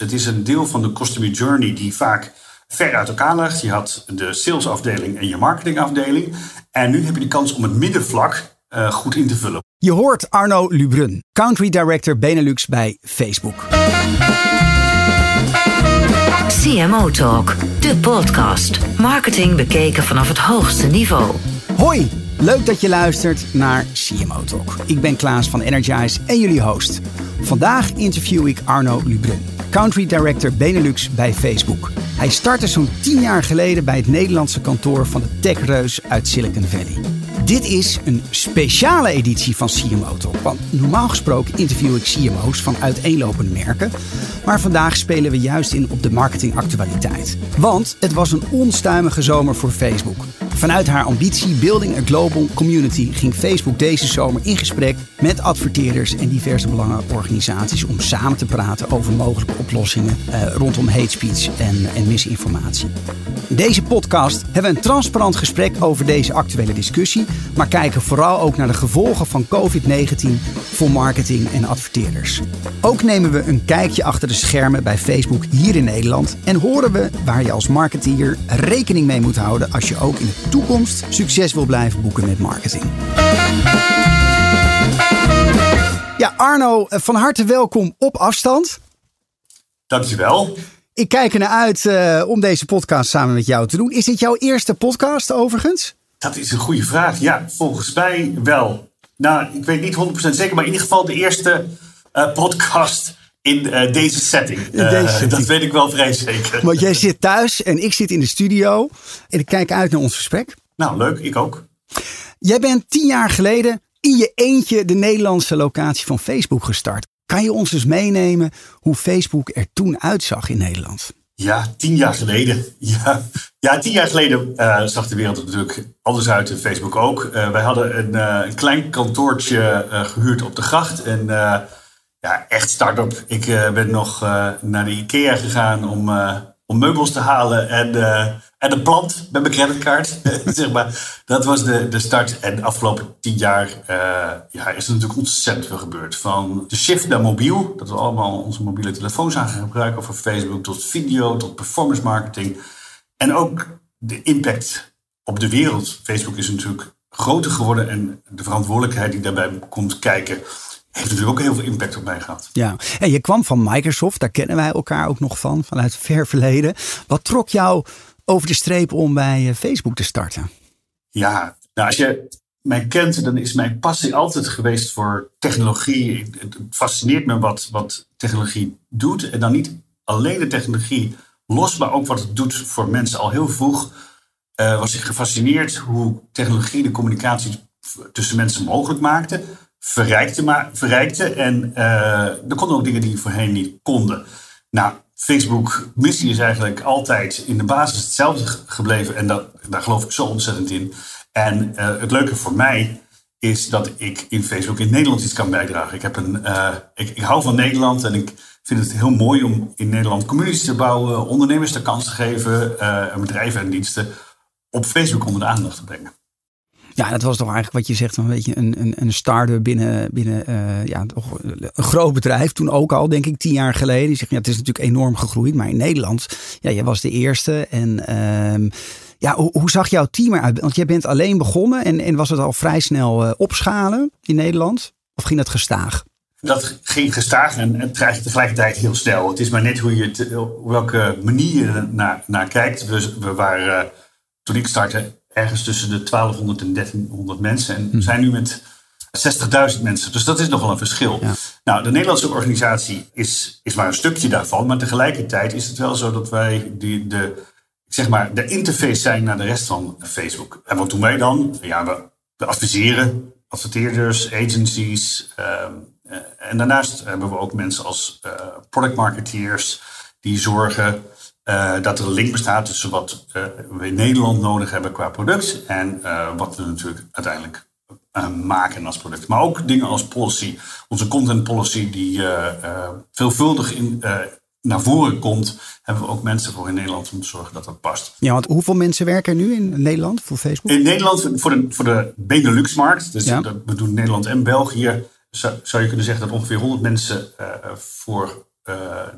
Het is een deel van de customer journey die vaak ver uit elkaar ligt. Je had de salesafdeling en je marketingafdeling. En nu heb je de kans om het middenvlak uh, goed in te vullen. Je hoort Arno Lubrun, Country Director Benelux bij Facebook. CMO Talk, de podcast. Marketing bekeken vanaf het hoogste niveau. Hoi, leuk dat je luistert naar CMO Talk. Ik ben Klaas van Energize en jullie host. Vandaag interview ik Arno Lubrun, Country Director Benelux bij Facebook. Hij startte zo'n 10 jaar geleden bij het Nederlandse kantoor van de techreus uit Silicon Valley. Dit is een speciale editie van CMO Talk. Want normaal gesproken interview ik CMO's van uiteenlopende merken. Maar vandaag spelen we juist in op de marketingactualiteit. Want het was een onstuimige zomer voor Facebook. Vanuit haar ambitie Building a Global Community ging Facebook deze zomer in gesprek met adverteerders en diverse belangenorganisaties om samen te praten over mogelijke oplossingen eh, rondom hate speech en, en misinformatie. In deze podcast hebben we een transparant gesprek over deze actuele discussie, maar kijken vooral ook naar de gevolgen van COVID-19 voor marketing en adverteerders. Ook nemen we een kijkje achter de schermen bij Facebook hier in Nederland en horen we waar je als marketeer rekening mee moet houden als je ook in toekomst succes wil blijven boeken met marketing. Ja, Arno, van harte welkom op afstand. Dankjewel. Ik kijk er naar uit uh, om deze podcast samen met jou te doen. Is dit jouw eerste podcast overigens? Dat is een goede vraag. Ja, volgens mij wel. Nou, ik weet niet 100% zeker, maar in ieder geval de eerste uh, podcast in uh, deze setting. In deze setting. Dat weet ik wel vrij zeker. Want jij zit thuis en ik zit in de studio. En ik kijk uit naar ons gesprek. Nou, leuk. Ik ook. Jij bent tien jaar geleden in je eentje de Nederlandse locatie van Facebook gestart. Kan je ons eens meenemen hoe Facebook er toen uitzag in Nederland? Ja, tien jaar geleden. Ja, ja tien jaar geleden uh, zag de wereld er natuurlijk anders uit en Facebook ook. Uh, wij hadden een, uh, een klein kantoortje gehuurd op de gracht. En ja, echt start-up. Ik ben nog naar de IKEA gegaan om, om meubels te halen en en een plant met mijn creditcard. zeg maar. Dat was de, de start. En de afgelopen tien jaar ja, is er natuurlijk ontzettend veel gebeurd. Van de shift naar mobiel, dat we allemaal onze mobiele telefoons aan gaan gebruiken voor Facebook, tot video, tot performance marketing. En ook de impact op de wereld. Facebook is natuurlijk groter geworden en de verantwoordelijkheid die daarbij komt kijken. Heeft natuurlijk ook heel veel impact op mij gehad. Ja, en je kwam van Microsoft, daar kennen wij elkaar ook nog van, vanuit het ver verleden. Wat trok jou over de streep om bij eh, Facebook te starten? Ja, nou als je mij kent, dan is mijn passie altijd geweest voor technologie. Het fascineert me wat, wat technologie doet. En dan niet alleen de technologie los, maar ook wat het doet voor mensen. Al heel vroeg uh, was ik gefascineerd hoe technologie de communicatie tussen mensen mogelijk maakte. Verrijkte, maar, verrijkte en uh, er konden ook dingen die voorheen niet konden. Nou, Facebook missie is eigenlijk altijd in de basis hetzelfde gebleven. En dat, daar geloof ik zo ontzettend in. En uh, het leuke voor mij is dat ik in Facebook in Nederland iets kan bijdragen. Ik, heb een, uh, ik, ik, hou van Nederland en ik vind het heel mooi om in Nederland communities te bouwen, ondernemers de kans te geven, uh, bedrijven en diensten op Facebook onder de aandacht te brengen. Ja, dat was toch eigenlijk wat je zegt, een beetje een, een, een start-up binnen, binnen uh, ja, toch een groot bedrijf. Toen ook al, denk ik, tien jaar geleden. Die zegt, ja, het is natuurlijk enorm gegroeid, maar in Nederland, ja, jij was de eerste. En uh, ja, hoe, zag jouw team eruit? Want jij bent alleen begonnen en, en was het al vrij snel uh, opschalen in Nederland? Of ging dat gestaag? Dat ging gestaag en het tegelijkertijd heel snel. Het is maar net hoe je het, welke manier je naar, naar kijkt. We, we waren, toen ik startte, ergens tussen de 1200 en 1300 mensen. En we hm. zijn nu met 60.000 mensen. Dus dat is nogal een verschil. Nou, de Nederlandse organisatie is, is maar een stukje daarvan. Maar tegelijkertijd is het wel zo dat wij die, de, zeg maar, de interface zijn naar de rest van Facebook. En wat doen wij dan? Ja, we, we adviseren adverteerders, agencies. Ehm, eh, en daarnaast hebben we ook mensen als uh, product marketeers die zorgen uh, dat er een link bestaat tussen wat uh, we in Nederland nodig hebben qua product en uh, wat we natuurlijk uiteindelijk maken als product. Maar ook dingen als policy. Onze content policy die veelvuldig in, naar voren komt, hebben we ook mensen voor in Nederland om te zorgen dat dat past. Ja, want hoeveel mensen werken er nu in Nederland voor Facebook? In Nederland voor de, voor de Benelux-markt, dus we doen Nederland en België, zou, zou je kunnen zeggen dat ongeveer 100 mensen voor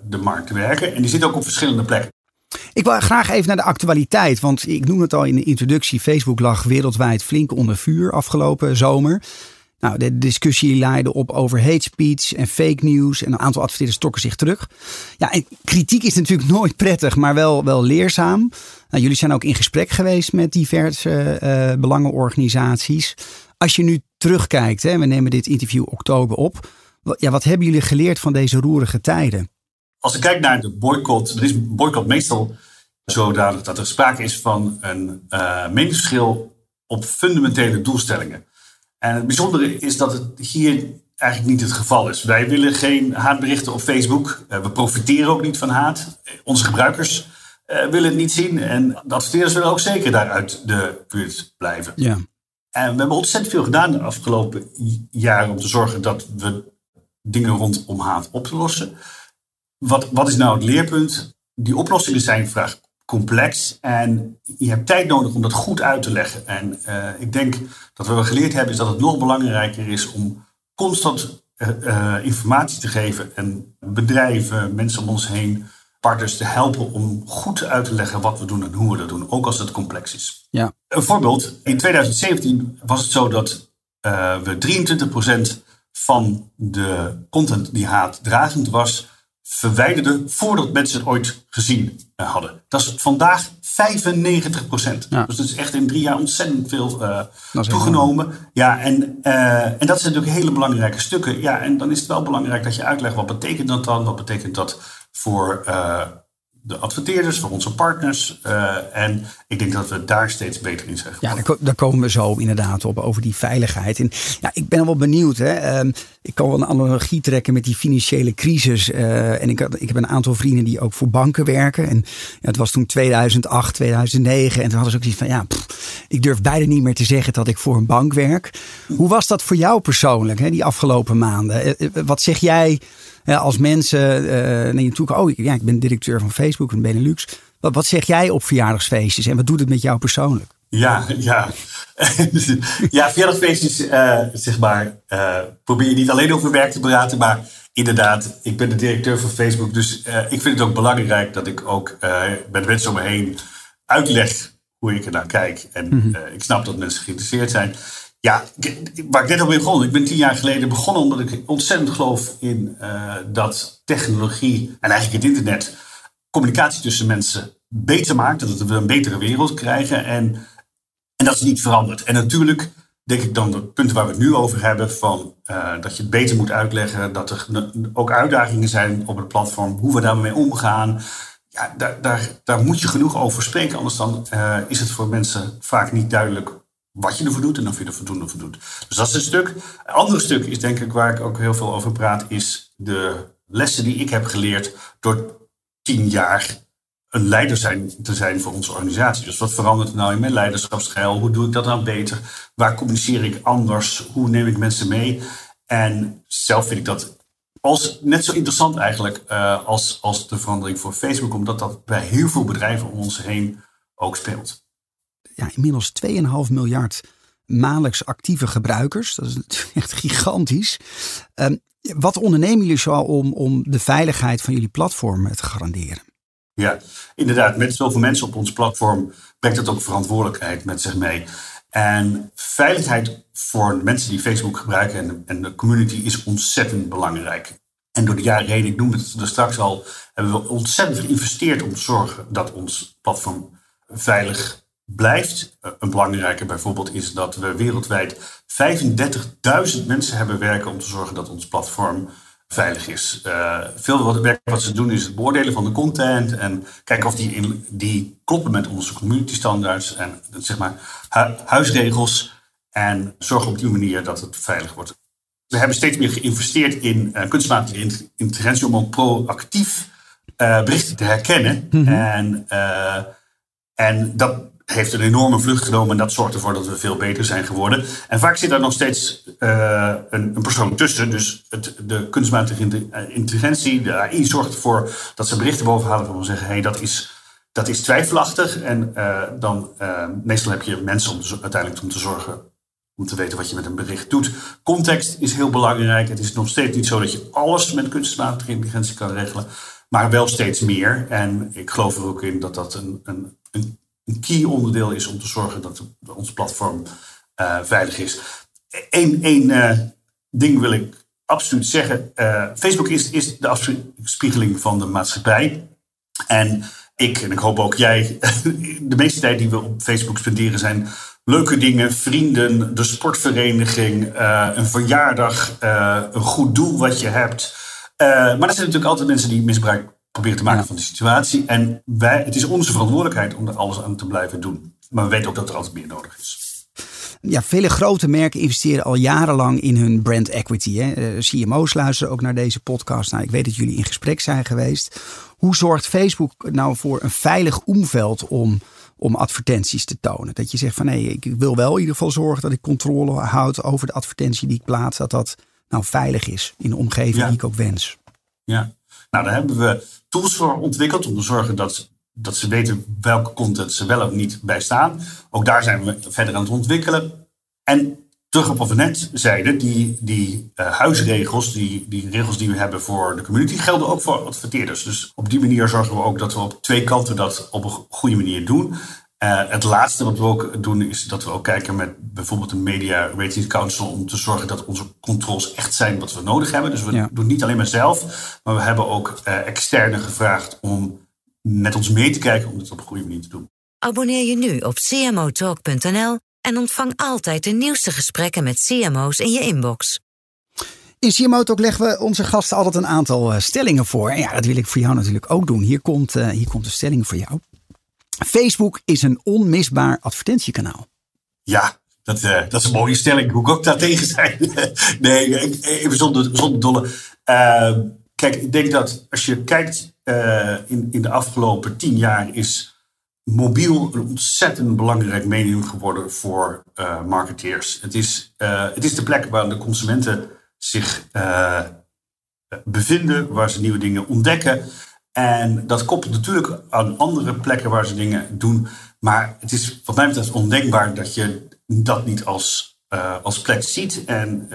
de markt werken. En die zit ook op verschillende plekken. Ik wil graag even naar de actualiteit, want ik noem het al in de introductie. Facebook lag wereldwijd flink onder vuur afgelopen zomer. Nou, de discussie leidde op over hate speech en fake news. En een aantal adverteerders trokken zich terug. Ja, kritiek is natuurlijk nooit prettig, maar wel, wel leerzaam. Nou, jullie zijn ook in gesprek geweest met diverse uh, belangenorganisaties. Als je nu terugkijkt, hè, we nemen dit interview oktober op. Ja, wat hebben jullie geleerd van deze roerige tijden? Als ik kijk naar de boycott, dan is boycott meestal zodanig dat er sprake is van een uh, meningsverschil op fundamentele doelstellingen. En het bijzondere is dat het hier eigenlijk niet het geval is. Wij willen geen haatberichten op Facebook. Uh, we profiteren ook niet van haat. Onze gebruikers uh, willen het niet zien. En de adverteerders willen ook zeker daaruit de buurt blijven. Ja. En we hebben ontzettend veel gedaan de afgelopen jaren om te zorgen dat we dingen rondom haat op te lossen. Wat, wat is nou het leerpunt? Die oplossingen zijn vaak complex en je hebt tijd nodig om dat goed uit te leggen. En uh, ik denk dat wat we geleerd hebben is dat het nog belangrijker is om constant uh, uh, informatie te geven en bedrijven, mensen om ons heen, partners te helpen om goed uit te leggen wat we doen en hoe we dat doen, ook als het complex is. Ja. Een voorbeeld, in 2017 was het zo dat we 23% van de content die haatdragend was, verwijderde voordat mensen het ooit gezien eh, hadden. Dat is vandaag 95 procent. Dus dat is echt in drie jaar ontzettend veel uh, toegenomen. Ja, en, uh, en dat zijn natuurlijk hele belangrijke stukken. Ja, en dan is het wel belangrijk dat je uitlegt wat betekent dat dan? Wat betekent dat voor uh, de adverteerders, voor onze partners. Uh, en ik denk dat we daar steeds beter in zijn geworden. Ja, daar, komen we zo inderdaad op, over die veiligheid. En ja, ik ben wel benieuwd. Hè. Uh, ik kan wel een analogie trekken met die financiële crisis. Uh, en ik, ik heb een aantal vrienden die ook voor banken werken. En ja, het was toen 2008, 2009. En toen hadden ze ook zoiets van, ja, pff, ik durf bijna niet meer te zeggen dat ik voor een bank werk. Hoe was dat voor jou persoonlijk, hè, die afgelopen maanden? Wat zeg jij als mensen uh, naar je toe komen, oh ja, ik ben directeur van Facebook van Benelux. Wat, wat zeg jij op verjaardagsfeestjes en wat doet het met jou persoonlijk? Ja, ja. ja, verjaardagsfeestjes, uh, zeg maar, uh, probeer je niet alleen over werk te praten, maar inderdaad, ik ben de directeur van Facebook, dus uh, ik vind het ook belangrijk dat ik ook met mensen om me heen uitleg hoe ik er naar kijk. En mm -hmm. ik snap dat mensen geïnteresseerd zijn. Ja, waar ik net al mee begon. Ik ben tien jaar geleden begonnen omdat ik ontzettend geloof in uh, dat technologie en eigenlijk het internet communicatie tussen mensen beter maakt. Dat we een betere wereld krijgen. En, en dat is niet veranderd. En natuurlijk denk ik dan de punten waar we het nu over hebben. Van, uh, dat je het beter moet uitleggen. Dat er ook uitdagingen zijn op het platform. Hoe we daarmee omgaan. Ja, daar, daar, daar moet je genoeg over spreken. Anders dan uh, is het voor mensen vaak niet duidelijk wat je ervoor doet en of je er voldoende doet. Dus dat is een stuk. Een ander stuk is denk ik waar ik ook heel veel over praat, is de lessen die ik heb geleerd door tien jaar een leider zijn, te zijn voor onze organisatie. Dus wat verandert er nou in mijn leiderschapsstijl? Hoe doe ik dat nou beter? Waar communiceer ik anders? Hoe neem ik mensen mee? En zelf vind ik dat als, net zo interessant eigenlijk uh, als, als de verandering voor Facebook, omdat dat bij heel veel bedrijven om ons heen ook speelt ja, inmiddels 2,5 miljard maandelijks actieve gebruikers. Dat is echt gigantisch. Um, wat ondernemen jullie zo om, om de veiligheid van jullie platform te garanderen? Ja, inderdaad. Met zoveel mensen op ons platform brengt het ook verantwoordelijkheid met zich mee. En veiligheid voor mensen die Facebook gebruiken en de, en de community is ontzettend belangrijk. En door de jaren heen, ik noemde het er straks al, hebben we ontzettend geïnvesteerd om te zorgen dat ons platform veilig blijft. Eh, een belangrijke bijvoorbeeld is dat we wereldwijd 35.000 mensen hebben werken om te zorgen dat ons platform veilig is. Uh, veel wat het werk wat ze doen is het beoordelen van de content en kijken of die, in, die kloppen met onze community standards en zeg maar hu huisregels en zorgen op die manier dat het veilig wordt. We hebben steeds meer geïnvesteerd in uh, kunstmatige intelligentie om ook proactief uh, berichten te herkennen. Mm -hmm. En, en dat heeft een enorme vlucht genomen en dat zorgt ervoor dat we veel beter zijn geworden. En vaak zit daar nog steeds uh, een, een, persoon tussen. Dus het, de kunstmatige eh, intelligentie, de AI, zorgt ervoor dat ze berichten bovenhalen van zeggen: hé, hey, dat, is, dat is twijfelachtig. En uh, dan meestal heb je mensen om te, uiteindelijk om te zorgen om te weten wat je met een bericht doet. Context is heel belangrijk. Het is nog steeds niet zo dat je alles met kunstmatige intelligentie kan regelen, maar wel steeds meer. En ik geloof er ook in dat dat een, een, een, key onderdeel is om te zorgen dat ons platform uh, veilig is. Eén uh, ding wil ik absoluut zeggen. Uh, Facebook is, is de afspiegeling van de maatschappij. En ik, en ik hoop ook jij, de meeste tijd die we op Facebook spenderen zijn leuke dingen, vrienden, de sportvereniging, een verjaardag, een goed doel wat je hebt. Maar er zijn natuurlijk altijd mensen die misbruik proberen te maken van de situatie. En wij, het is onze verantwoordelijkheid om er alles aan te blijven doen. Maar we weten ook dat er altijd meer nodig is. Ja, vele grote merken investeren al jarenlang in hun brand equity. Hè. CMO's luisteren ook naar deze podcast. Nou, ik weet dat jullie in gesprek zijn geweest. Hoe zorgt Facebook nou voor een veilig omveld om om advertenties te tonen. Dat je zegt van nee, ik wil wel in ieder geval zorgen dat ik controle houd over de advertentie die ik plaats. Dat dat nou veilig is in de omgeving die ik ook wens. Ja, nou daar hebben we tools voor ontwikkeld om te zorgen dat, dat ze weten welke content ze wel of niet bij staan. Ook daar zijn we verder aan het ontwikkelen. En terug op wat we net zeiden, die, die uh, huisregels, die, die regels die we hebben voor de community, gelden ook voor adverteerders. Dus op die manier zorgen we ook dat we op twee kanten dat op een goede manier doen. Uh, het laatste wat we ook doen is dat we ook kijken met bijvoorbeeld een Media Rating Council om te zorgen dat onze controls echt zijn wat we nodig hebben. Dus we doen het niet alleen maar zelf, maar we hebben ook uh, externe gevraagd om met ons mee te kijken om het op een goede manier te doen. Abonneer je nu op cmotalk.nl en ontvang altijd de nieuwste gesprekken met CMO's in je inbox. In CMO Talk leggen we onze gasten altijd een aantal eh, stellingen voor. En ja, dat wil ik voor jou natuurlijk ook doen. Hier komt, uh, hier komt de stelling voor jou. Facebook is een onmisbaar advertentiekanaal. Ja, dat, uh, dat is een mooie stelling. Hoe kan ik daar tegen zijn? nee, even zonder, zonder dolle. Uh, kijk, ik denk dat als je kijkt in, in de afgelopen tien jaar is mobiel een ontzettend belangrijk medium geworden voor marketeers. Het is, het is de plek waar de consumenten zich bevinden, waar ze nieuwe dingen ontdekken. En dat koppelt natuurlijk aan andere plekken waar ze dingen doen. Maar het is wat mij betreft ondenkbaar dat je dat niet als, als plek ziet. En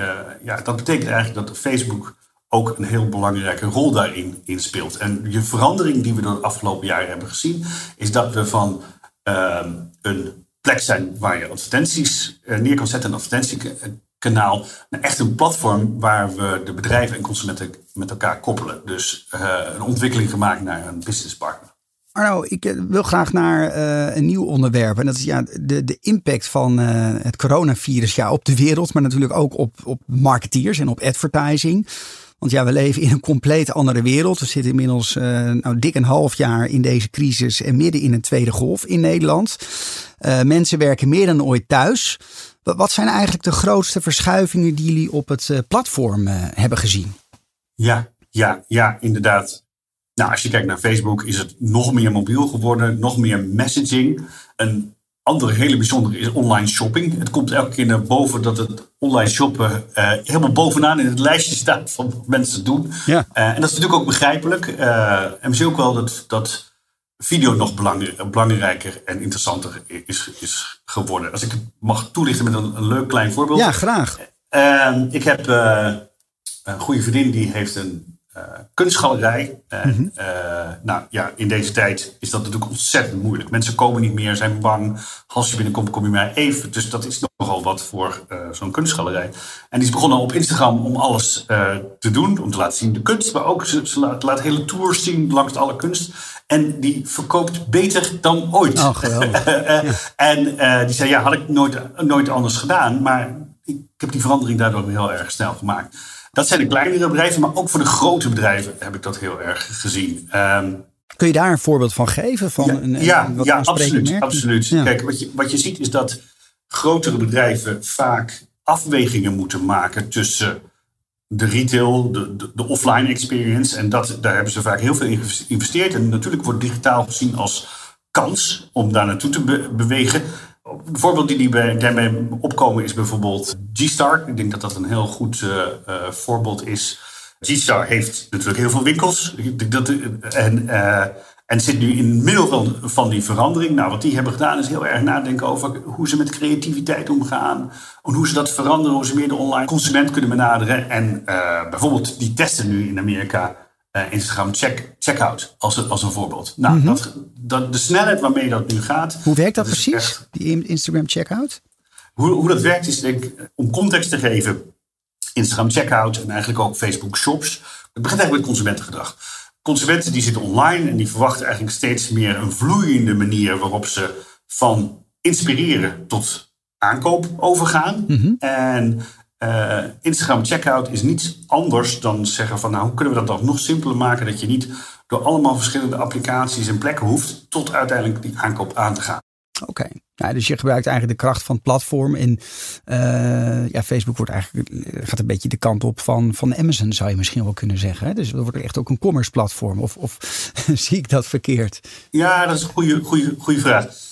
ja, dat betekent eigenlijk dat Facebook ook een heel belangrijke rol daarin in speelt. En de verandering die we door de afgelopen jaren hebben gezien, is dat we van uh, een plek zijn waar je advertenties uh, neer kan zetten, een advertentiekanaal, naar echt een platform waar we de bedrijven en consumenten met elkaar koppelen. Dus uh, een ontwikkeling gemaakt naar een business partner. Arno, ik eh, wil graag naar uh, een nieuw onderwerp. En dat is ja, de, de impact van het coronavirus ja, op de wereld, maar natuurlijk ook op, op marketeers en op advertising. Want ja, we leven in een compleet andere wereld. We zitten inmiddels nou, dik een half jaar in deze crisis en midden in een tweede golf in Nederland. Mensen werken meer dan ooit thuis. Wat zijn eigenlijk de grootste verschuivingen die jullie op het uh, platform hebben gezien? Ja, ja, ja, inderdaad. Nou, als je kijkt naar Facebook, is het nog meer mobiel geworden, nog meer messaging. Een andere hele bijzondere is online shopping. Het komt elke keer naar boven dat het online shoppen uh, helemaal bovenaan in het lijstje staat van wat mensen doen. Ja. Uh, en dat is natuurlijk ook begrijpelijk. Uh, en we zien ook wel dat, dat video nog belang, belangrijker en interessanter is, is geworden. Als ik het mag toelichten met een, een leuk klein voorbeeld. Ja, graag. ik heb een goede vriendin die heeft een kunstgalerij. En, mm nou ja, in deze tijd is dat natuurlijk ontzettend moeilijk. Mensen komen niet meer, zijn bang. Als je binnenkomt, kom je maar even. Dus dat is nogal wat voor zo'n kunstgalerij. En die is begonnen op Instagram om alles te doen. Om te laten zien de kunst. Maar ook ze, ze laat, laat, hele tours zien langs alle kunst. En die verkoopt beter dan ooit. Oh. En die zei, ja, had ik nooit, nooit anders gedaan. Maar ik heb die verandering daardoor heel erg snel gemaakt. Dat zijn de kleinere bedrijven, maar ook voor de grote bedrijven heb ik dat heel erg gezien. Um, Kun je daar een voorbeeld van geven? Van ja, een, ja, wat ja absoluut. absoluut. Kijk, wat je, wat je ziet is dat grotere bedrijven vaak afwegingen moeten maken tussen de retail, de, de, de, offline experience. En dat, daar hebben ze vaak heel veel in geïnvesteerd. En natuurlijk wordt digitaal gezien als kans om daar naartoe te bewegen. Een voorbeeld die, die daarmee opkomen is bijvoorbeeld G-Star. Ik denk dat dat een heel goed uh, uh, voorbeeld is. G-Star heeft natuurlijk heel veel winkels. Dat, en uh, En zit nu in het middel van, van die verandering. Nou, wat die hebben gedaan is heel erg nadenken over hoe ze met creativiteit omgaan. Hoe ze dat veranderen, hoe ze meer de online consument kunnen benaderen. En bijvoorbeeld, die testen nu in Amerika Instagram check, checkout als, als een voorbeeld. Nou, mm -hmm. dat, dat, de snelheid waarmee dat nu gaat. Hoe werkt dat, dat precies, echt, die Instagram checkout? Hoe, hoe dat werkt is, denk ik, om context te geven. Instagram checkout en eigenlijk ook Facebook shops. Het begint eigenlijk met consumentengedrag consumenten die zitten online en die verwachten eigenlijk steeds meer een vloeiende manier waarop ze van inspireren tot aankoop overgaan. Mhm. En uh, Instagram checkout is niets anders dan zeggen van nou hoe kunnen we dat dan nog simpeler maken dat je niet door allemaal verschillende applicaties en plekken hoeft tot uiteindelijk die aankoop aan te gaan. Oké, ja, dus je gebruikt eigenlijk de kracht van het platform. En uh, ja, Facebook wordt eigenlijk, gaat een beetje de kant op van, van Amazon, zou je misschien wel kunnen zeggen. Hè? Dus dat wordt echt ook een commerce platform. Of, of zie ik dat verkeerd? Ja, dat is een goede, goede, goede vraag.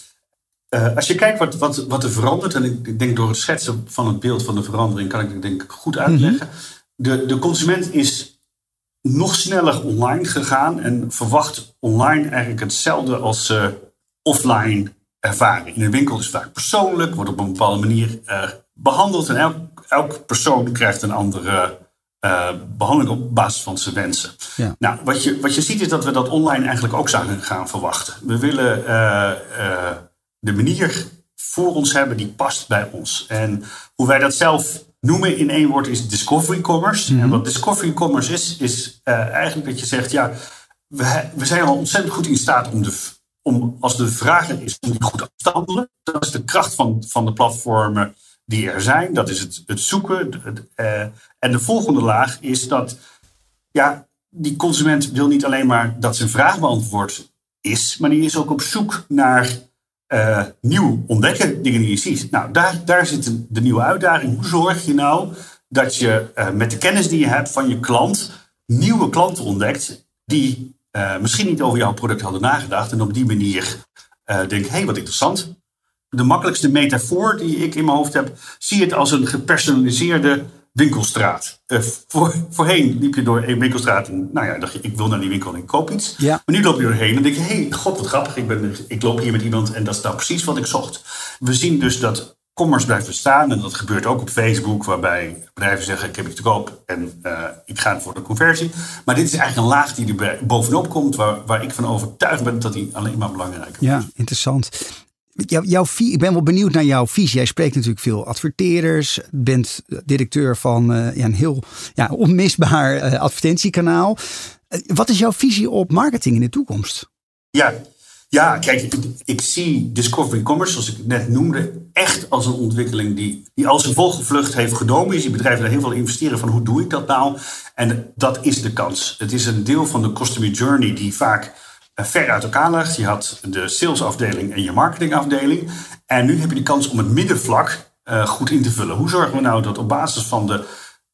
Uh, als je kijkt wat, wat, wat er verandert, en ik denk door het schetsen van het beeld van de verandering kan ik het denk ik goed uitleggen. Mm -hmm. de, de consument is nog sneller online gegaan en verwacht online eigenlijk hetzelfde als uh, offline ervaring. In een winkel is het vaak persoonlijk, wordt op een bepaalde manier uh, behandeld. En elk, elk persoon krijgt een andere uh, behandeling op basis van zijn wensen. Ja. Nou, wat je, wat je ziet is dat we dat online eigenlijk ook zouden gaan verwachten. We willen de manier voor ons hebben die past bij ons. En hoe wij dat zelf noemen in één woord is discovery commerce. Mhm. En wat discovery commerce is, is eigenlijk dat je zegt, ja, we, we zijn al ontzettend goed in staat om de om, als de vraag er is om die goed af te handelen. Dat is de kracht van, van de platformen die er zijn. Dat is het, het zoeken. Het, uh, en de volgende laag is dat ja, die consument wil niet alleen maar dat zijn vraag beantwoord is, maar die is ook op zoek naar uh, nieuw ontdekken, dingen die je ziet. Nou, daar, daar zit de, nieuwe uitdaging. Hoe zorg je nou dat je uh, met de kennis die je hebt van je klant nieuwe klanten ontdekt die uh, misschien niet over jouw product hadden nagedacht. En op die manier denk, hé, hey, wat interessant. De makkelijkste metafoor die ik in mijn hoofd heb, zie het als een gepersonaliseerde winkelstraat. Uh, voor, voorheen liep je door een winkelstraat en nou ja, dacht je, ik wil naar die winkel en ik koop iets. Ja. Maar nu loop je doorheen en denk je, hé, hey, god wat grappig, ik, ben, ik loop hier met iemand en dat is nou precies wat ik zocht. We zien dus dat commerce blijft bestaan. En dat gebeurt ook op Facebook, waarbij bedrijven zeggen: Ik heb iets te koop en uh, ik ga voor de conversie. Maar dit is eigenlijk een laag die er bovenop komt, waar, waar ik van overtuigd ben dat die alleen maar belangrijk is. Ja, interessant. Jouw, jouw, ik ben wel benieuwd naar jouw visie. Jij spreekt natuurlijk veel adverteerders, bent directeur van ja, een heel ja, onmisbaar uh, advertentiekanaal. wat is jouw visie op marketing in de toekomst? Ja, ja, kijk, ik, zie Discovery Commerce, zoals ik net noemde, echt als een ontwikkeling die, die als een volgevlucht heeft genomen. Je ziet bedrijven daar heel veel investeren van hoe doe ik dat nou? En dat is de kans. Het is een deel van de customer journey die vaak ver uit elkaar ligt. Je had de salesafdeling en je marketingafdeling. En nu heb je de kans om het middenvlak uh, goed in te vullen. Hoe zorgen we nou dat op basis van de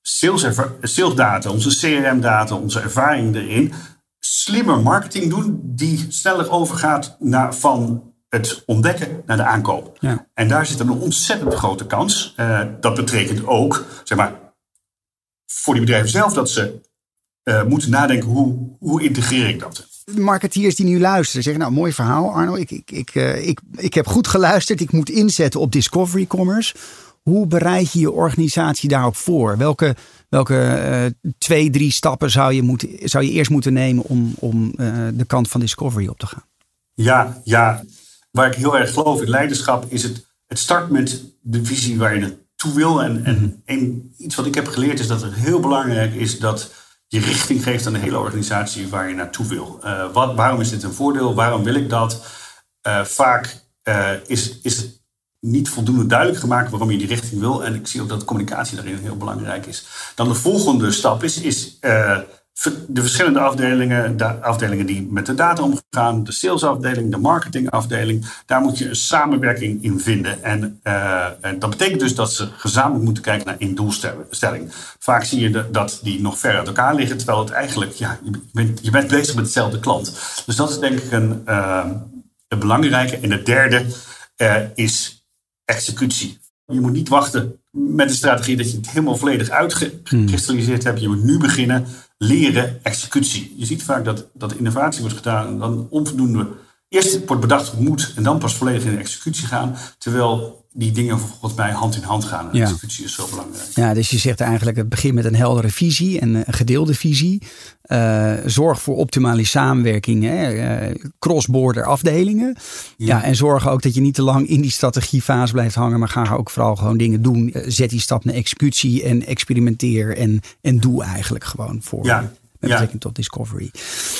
sales, sales data, onze CRM-data, onze ervaring erin slimmer marketing doen die sneller overgaat naar, van het ontdekken naar de aankoop. Ja. En daar zit een ontzettend grote kans. Uh, dat betekent ook, zeg maar, voor die bedrijven zelf dat ze uh, moeten nadenken hoe, hoe integreer ik dat. Marketeers die nu luisteren zeggen, nou mooi verhaal Arno, ik, ik, ik, uh, ik, ik heb goed geluisterd, ik moet inzetten op discovery commerce. Hoe bereid je je organisatie daarop voor? Welke, welke uh, twee, drie stappen zou je, moeten, zou je eerst moeten nemen om, om uh, de kant van discovery op te gaan? Ja, ja, waar ik heel erg geloof in leiderschap is het, het start met de visie waar je naartoe wil. En, en, en iets wat ik heb geleerd is dat het heel belangrijk is dat je richting geeft aan de hele organisatie waar je naartoe wil. Uh, wat, waarom is dit een voordeel? Waarom wil ik dat? vaak is, is het niet voldoende duidelijk gemaakt waarom je die richting wil. En ik zie ook dat communicatie daarin heel belangrijk is. Dan de volgende stap is, is de verschillende afdelingen, de afdelingen die met de data omgaan, de salesafdeling, de marketingafdeling, daar moet je een samenwerking in vinden. En, uh, en dat betekent dus dat ze gezamenlijk moeten kijken naar één doelstelling. Vaak zie je de, dat die nog ver uit elkaar liggen, terwijl het eigenlijk, ja, je bent, je bent bezig met dezelfde klant. Dus dat is denk ik een, uh, een belangrijke. En de derde is executie. Je moet niet wachten met de strategie dat je het helemaal volledig uitgekristalliseerd hebt. Je moet nu beginnen leren executie. Je ziet vaak dat, dat innovatie wordt gedaan en dan onvoldoende. Eerst wordt bedacht hoe het moet en dan pas volledig in de executie gaan. Terwijl die dingen volgens mij hand in hand gaan. En Ja. executie is zo belangrijk. Ja, dus je zegt eigenlijk het begint met een heldere visie en een gedeelde visie. Eh, zorg voor optimale samenwerking, eh, cross-border afdelingen. Ja. en zorg ook dat je niet te lang in die strategiefase blijft hangen, maar ga ook vooral gewoon dingen doen. Eh, Zet die stap naar executie en experimenteer en, en doe eigenlijk gewoon voor. Ja, Met ja. betrekking tot discovery.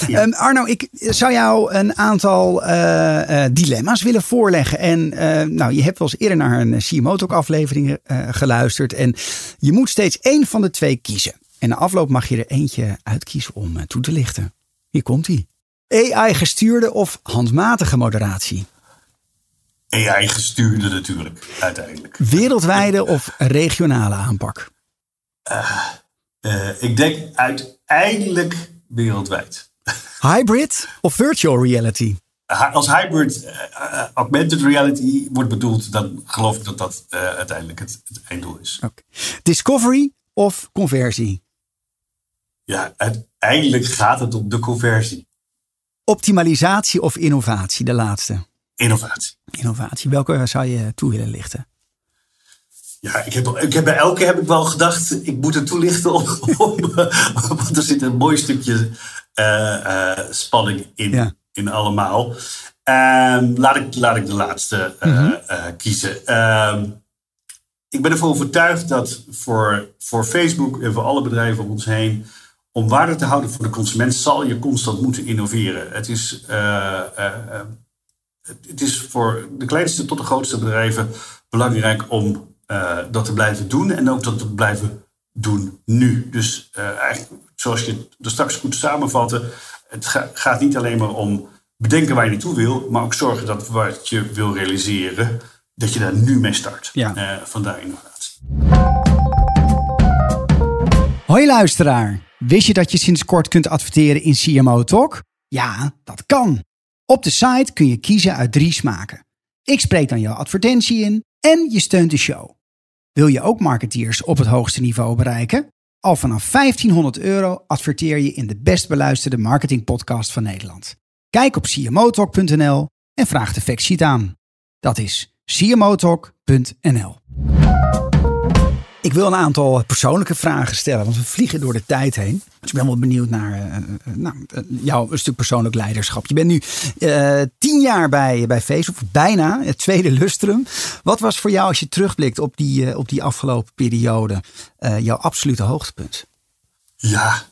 Ja. Ehm, Arno, ik zou jou een aantal eh, eh, dilemma's willen voorleggen. En eh, nou, je hebt wel eens eerder naar een CMO Talk aflevering geluisterd. En je moet steeds één van de twee kiezen. En na afloop mag je er eentje uitkiezen om toe te lichten. Hier komt ie. AI-gestuurde of handmatige moderatie? AI gestuurde natuurlijk, uiteindelijk. Wereldwijde of regionale aanpak? Eh, ik denk uiteindelijk wereldwijd. Hybrid of virtual reality? Als hybrid eh, eh, augmented reality wordt bedoeld, dan geloof ik dat dat uiteindelijk het, het einddoel is. Discovery of conversie? Ja, uiteindelijk gaat het om de conversie. Optimalisatie of innovatie? De laatste. Innovatie. Innovatie. Welke zou je toe willen lichten? Ja, ik heb, ik heb bij elke heb ik wel gedacht, ik moet het toelichten om, om, want er zit een mooi stukje eh, eh, spanning in, Ja. in allemaal. Ehm, laat, ik, laat ik de laatste eh, eh, kiezen. Ehm, ik ben ervan overtuigd dat voor, voor Facebook en voor alle bedrijven om ons heen, om waarde te houden voor de consument, zal je constant moeten innoveren. Het is, het is voor de kleinste tot de grootste bedrijven belangrijk om eh, dat te blijven doen en ook dat te blijven doen nu. Dus eh, eigenlijk, zoals je het er straks goed samenvatte, het ga- gaat niet alleen maar om bedenken waar je naartoe wil, maar ook zorgen dat wat je wil realiseren, dat je daar nu mee start. Ja. Eh, vandaar innovatie. Hoi luisteraar. Wist je dat je sinds kort kunt adverteren in CMO Talk? Ja, dat kan. Op de site kun je kiezen uit drie smaken. Ik spreek dan jouw advertentie in en je steunt de show. Wil je ook marketeers op het hoogste niveau bereiken? Al vanaf 1500 euro adverteer je in de best beluisterde marketingpodcast van Nederland. Kijk op cmotalk.nl en vraag de factsheet aan. Dat is cmotalk.nl. Ik wil een aantal persoonlijke vragen stellen, want we vliegen door de tijd heen. Dus ik ben wel benieuwd naar eh, nou, eh, jouw stuk persoonlijk leiderschap. Je bent nu tien jaar bij, bij Facebook, bijna het tweede lustrum. Wat was voor jou, als je terugblikt op die, op die afgelopen periode, jouw absolute hoogtepunt? Ja,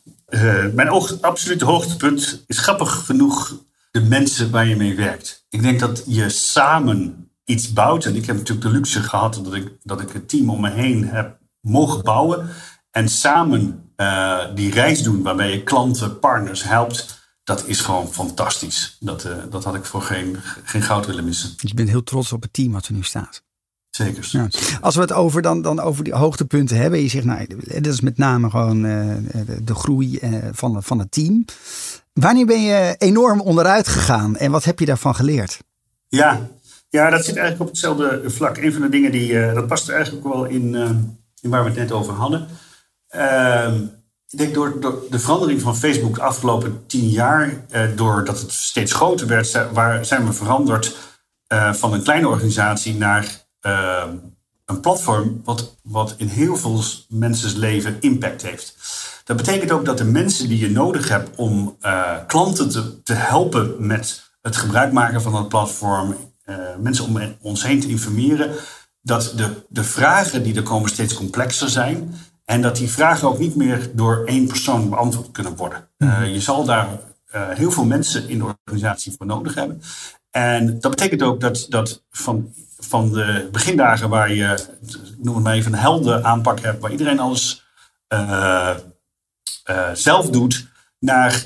mijn absolute hoogtepunt is grappig genoeg de mensen waar je mee werkt. Ik denk dat je samen iets bouwt. En ik heb natuurlijk de luxe gehad dat ik, dat ik een team om me heen heb mogen bouwen. En samen eh, die reis doen waarbij je klanten, partners helpt. Dat is gewoon fantastisch. Dat, eh, dat had ik voor geen, geen goud willen missen. Dus je bent heel trots op het team wat er nu staat. Zeker. Ja. Als we het over, dan, dan over die hoogtepunten hebben. Je zegt, nou, dat is met name gewoon eh, de, de groei van, van het team. Wanneer ben je enorm onderuit gegaan en wat heb je daarvan geleerd? Ja, ja, dat zit eigenlijk op hetzelfde vlak. Een van de dingen die, dat past eigenlijk ook wel in, in waar we het net over hadden. Ehm, ik denk door, de verandering van Facebook de afgelopen tien jaar, eh, doordat het steeds groter werd, waar zijn we veranderd eh, van een kleine organisatie naar ehm, een platform wat, wat in heel veel mensen's leven impact heeft. Dat betekent ook dat de mensen die je nodig hebt om eh, klanten te, helpen met het gebruik maken van dat platform, mensen om ons heen te informeren, dat de, de vragen die er komen steeds complexer zijn. En dat die vragen ook niet meer door één persoon beantwoord kunnen worden. Eh, je zal daar eh, heel veel mensen in de organisatie voor nodig hebben. En dat betekent ook dat, dat van, van de begindagen waar je, noem het maar even, een helder aanpak hebt, waar iedereen alles eh, zelf doet, naar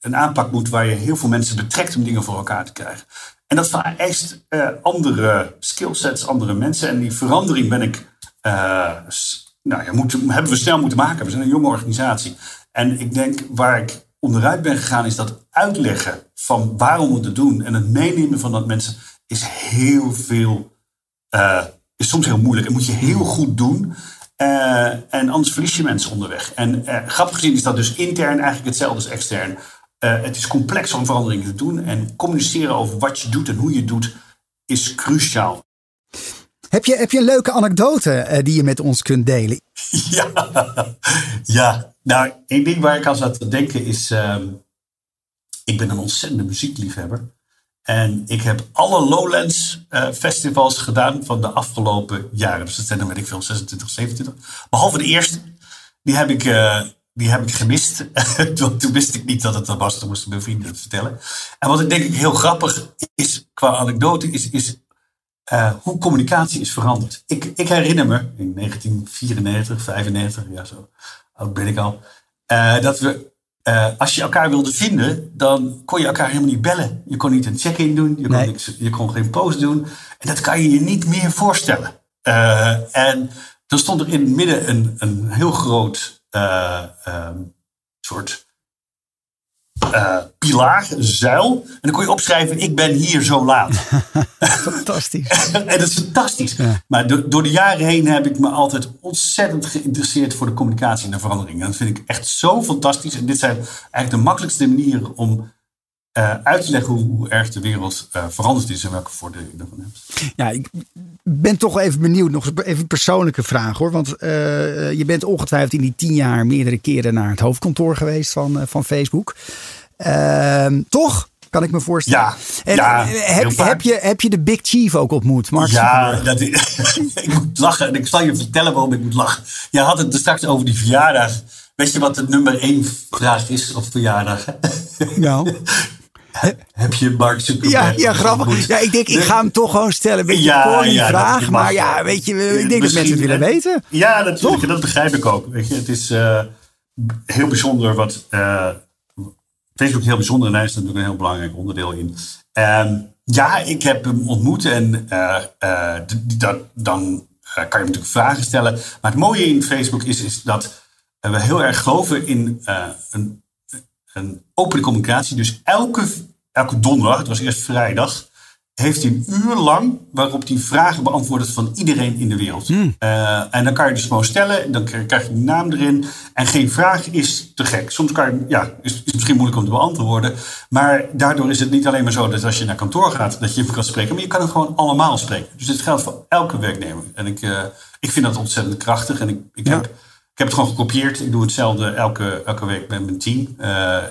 een aanpak moet waar je heel veel mensen betrekt om dingen voor elkaar te krijgen. En dat vereist eh, andere skillsets, andere mensen. En die verandering ben ik, eh, nou ja, hebben we snel moeten maken. We zijn een jonge organisatie. En ik denk waar ik onderuit ben gegaan, is dat uitleggen van waarom we het doen en het meenemen van dat mensen is heel veel, eh, is soms heel moeilijk. En moet je heel goed doen. en anders verlies je mensen onderweg. En grappig gezien is dat dus intern eigenlijk hetzelfde als extern. Het is complex om veranderingen te doen. En communiceren over wat je doet en hoe je het doet is cruciaal. Heb je, heb je een leuke anekdote die je met ons kunt delen? Ja, ja. nou, één ding waar ik aan zat te denken is... Ehm, ik ben een ontzettende muziekliefhebber. En ik heb alle Lowlands uh, festivals gedaan van de afgelopen jaren. Dus dat zijn er, weet ik veel, 26, 27. Behalve de eerste. Die heb ik, die heb ik gemist. Toen wist ik niet dat het er was. Toen moesten mijn vrienden het vertellen. En wat ik denk ik heel grappig is, qua anekdote, is, is uh, hoe communicatie is veranderd. Ik, ik herinner me, in 1994, 95, ja zo oud ben ik al. dat we uh, als je elkaar wilde vinden, dan kon je elkaar helemaal niet bellen. Je kon niet een check-in doen, je kon, niks, je kon geen post doen. En dat kan je je niet meer voorstellen. En dan stond er in het midden een, een heel groot uh, um, soort uh, pilaar, zuil. En dan kon je opschrijven, ik ben hier zo laat. fantastisch. en dat is fantastisch. Maar do door de jaren heen heb ik me altijd ontzettend geïnteresseerd voor de communicatie en de verandering. En dat vind ik echt zo fantastisch. En dit zijn eigenlijk de makkelijkste manieren om uh, uit te leggen hoe, hoe erg de wereld uh, veranderd is en welke voordelen je ervan hebt. Ja, ik ben toch even benieuwd. Nog even een persoonlijke vraag hoor. Want uh, je bent ongetwijfeld in die tien jaar meerdere keren naar het hoofdkantoor geweest van, van Facebook. Ehm, toch? Kan ik me voorstellen. Ja, en, ja heb, heb, je, heb je de Big Chief ook ontmoet, Mark? Ja, dat, ik moet lachen. En ik zal je vertellen waarom ik moet lachen. Je had het er straks over die verjaardag. Weet je wat de nummer één vraag is op verjaardag? Nou. Heb je Mark Zuckerberg? Ja, ja grappig. Ja, ik denk, ik ga hem toch gewoon stellen. Een beetje ja, ja, vraag. Maar ja, weet je, ik denk dat mensen het willen weten. Ja, natuurlijk. Dat begrijp ik ook. Weet je, het is uh, heel bijzonder wat... Uh, Facebook heel bijzonder en hij is natuurlijk een heel belangrijk onderdeel in. Um, ja, ik heb hem ontmoet en uh, dat, dan kan je natuurlijk vragen stellen. Maar het mooie in Facebook is, is dat we heel erg geloven in een een open communicatie. Dus elke, elke donderdag, het was eerst vrijdag, heeft hij een uur lang waarop hij vragen beantwoordt van iedereen in de wereld. Hmm. Uh, en dan kan je dus gewoon stellen, dan krijg je die naam erin. En geen vraag is te gek. Soms kan je, ja, is, is misschien moeilijk om te beantwoorden. Maar daardoor is het niet alleen maar zo dat als je naar kantoor gaat, dat je hem kan spreken. Maar je kan het gewoon allemaal spreken. Dus dit geldt voor elke werknemer. En ik, uh, ik vind dat ontzettend krachtig. En ik, ik heb ik heb het gewoon gekopieerd. Ik doe hetzelfde elke, elke week met mijn team. Uh,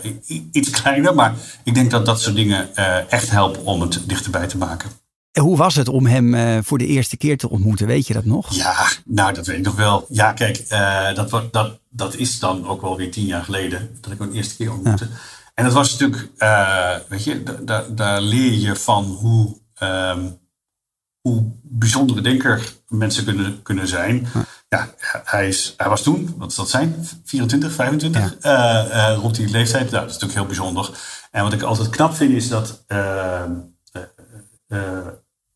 iets kleiner, maar ik denk dat dat soort dingen uh, echt helpen om het dichterbij te maken. En hoe was het om hem uh, voor de eerste keer te ontmoeten? Weet je dat nog? Ja, nou dat weet ik nog wel. Ja, kijk, dat, dat, dat is dan ook wel weer tien jaar geleden dat ik hem de eerste keer ontmoette. Ja. En dat was natuurlijk, weet je, daar, leer je van hoe, um, hoe bijzondere denker mensen kunnen, kunnen zijn. Ja. Ja, hij, is, hij was toen, wat is dat zijn? 24, 25? Ja. Uh, uh, rond die leeftijd. Nou, dat is natuurlijk heel bijzonder. En wat ik altijd knap vind is dat uh,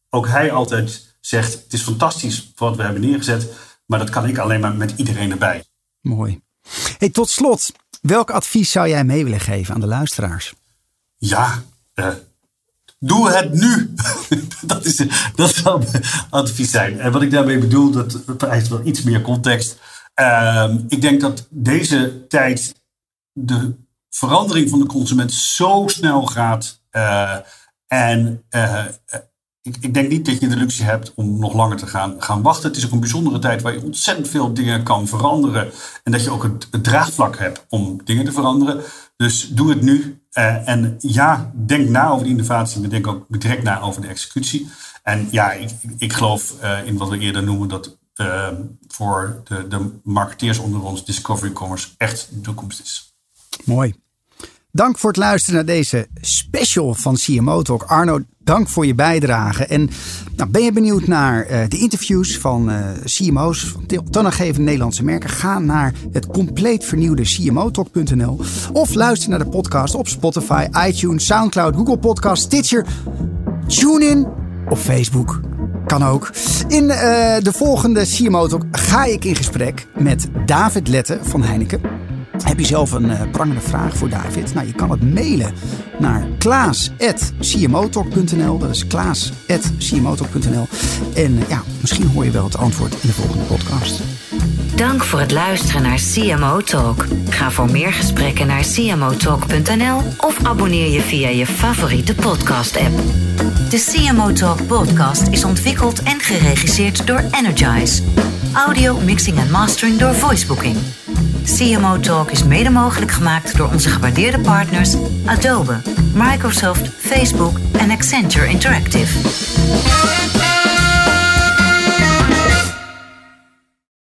ook hij altijd zegt: Het is fantastisch wat we hebben neergezet, maar dat kan ik alleen maar met iedereen erbij. Mooi. Hey, tot slot, welk advies zou jij mee willen geven aan de luisteraars? Ja, Doe het nu. dat, is, dat zou mijn advies zijn. En wat ik daarmee bedoel, dat vereist wel iets meer context. Uh, ik denk dat deze tijd de verandering van de consument zo snel gaat. Uh, en uh, ik, ik, denk niet dat je de luxe hebt om nog langer te gaan, gaan wachten. Het is ook een bijzondere tijd waar je ontzettend veel dingen kan veranderen. En dat je ook het draagvlak hebt om dingen te veranderen. Dus doe het nu. Uh, en ja, denk na over de innovatie, maar denk ook direct na over de executie. En ja, ik, ik geloof uh, in wat we eerder noemen dat uh, voor de, de marketeers onder ons Discovery Commerce echt de toekomst is. Mooi. Dank voor het luisteren naar deze special van CMO Talk. Arno, dank voor je bijdrage. En nou, ben je benieuwd naar uh, de interviews van uh, CMO's, van toonaangevende Nederlandse merken? Ga naar het compleet vernieuwde CMOtalk.nl of luister naar de podcast op Spotify, iTunes, Soundcloud, Google Podcast, Stitcher, TuneIn of Facebook. Kan ook. In uh, de volgende CMO Talk ga ik in gesprek met David Lette van Heineken. Heb je zelf een uh, prangende vraag voor David? Nou, je kan het mailen naar klaas.cmotalk.nl. Dat is klaas.cmotalk.nl. En uh, ja, misschien hoor je wel het antwoord in de volgende podcast. Dank voor het luisteren naar CMO Talk. Ga voor meer gesprekken naar cmotalk.nl of abonneer je via je favoriete podcast-app. De CMO Talk podcast is ontwikkeld en geregisseerd door Energize. Audio, mixing en mastering door Voicebooking. CMO Talk is mede mogelijk gemaakt door onze gewaardeerde partners Adobe, Microsoft, Facebook en Accenture Interactive.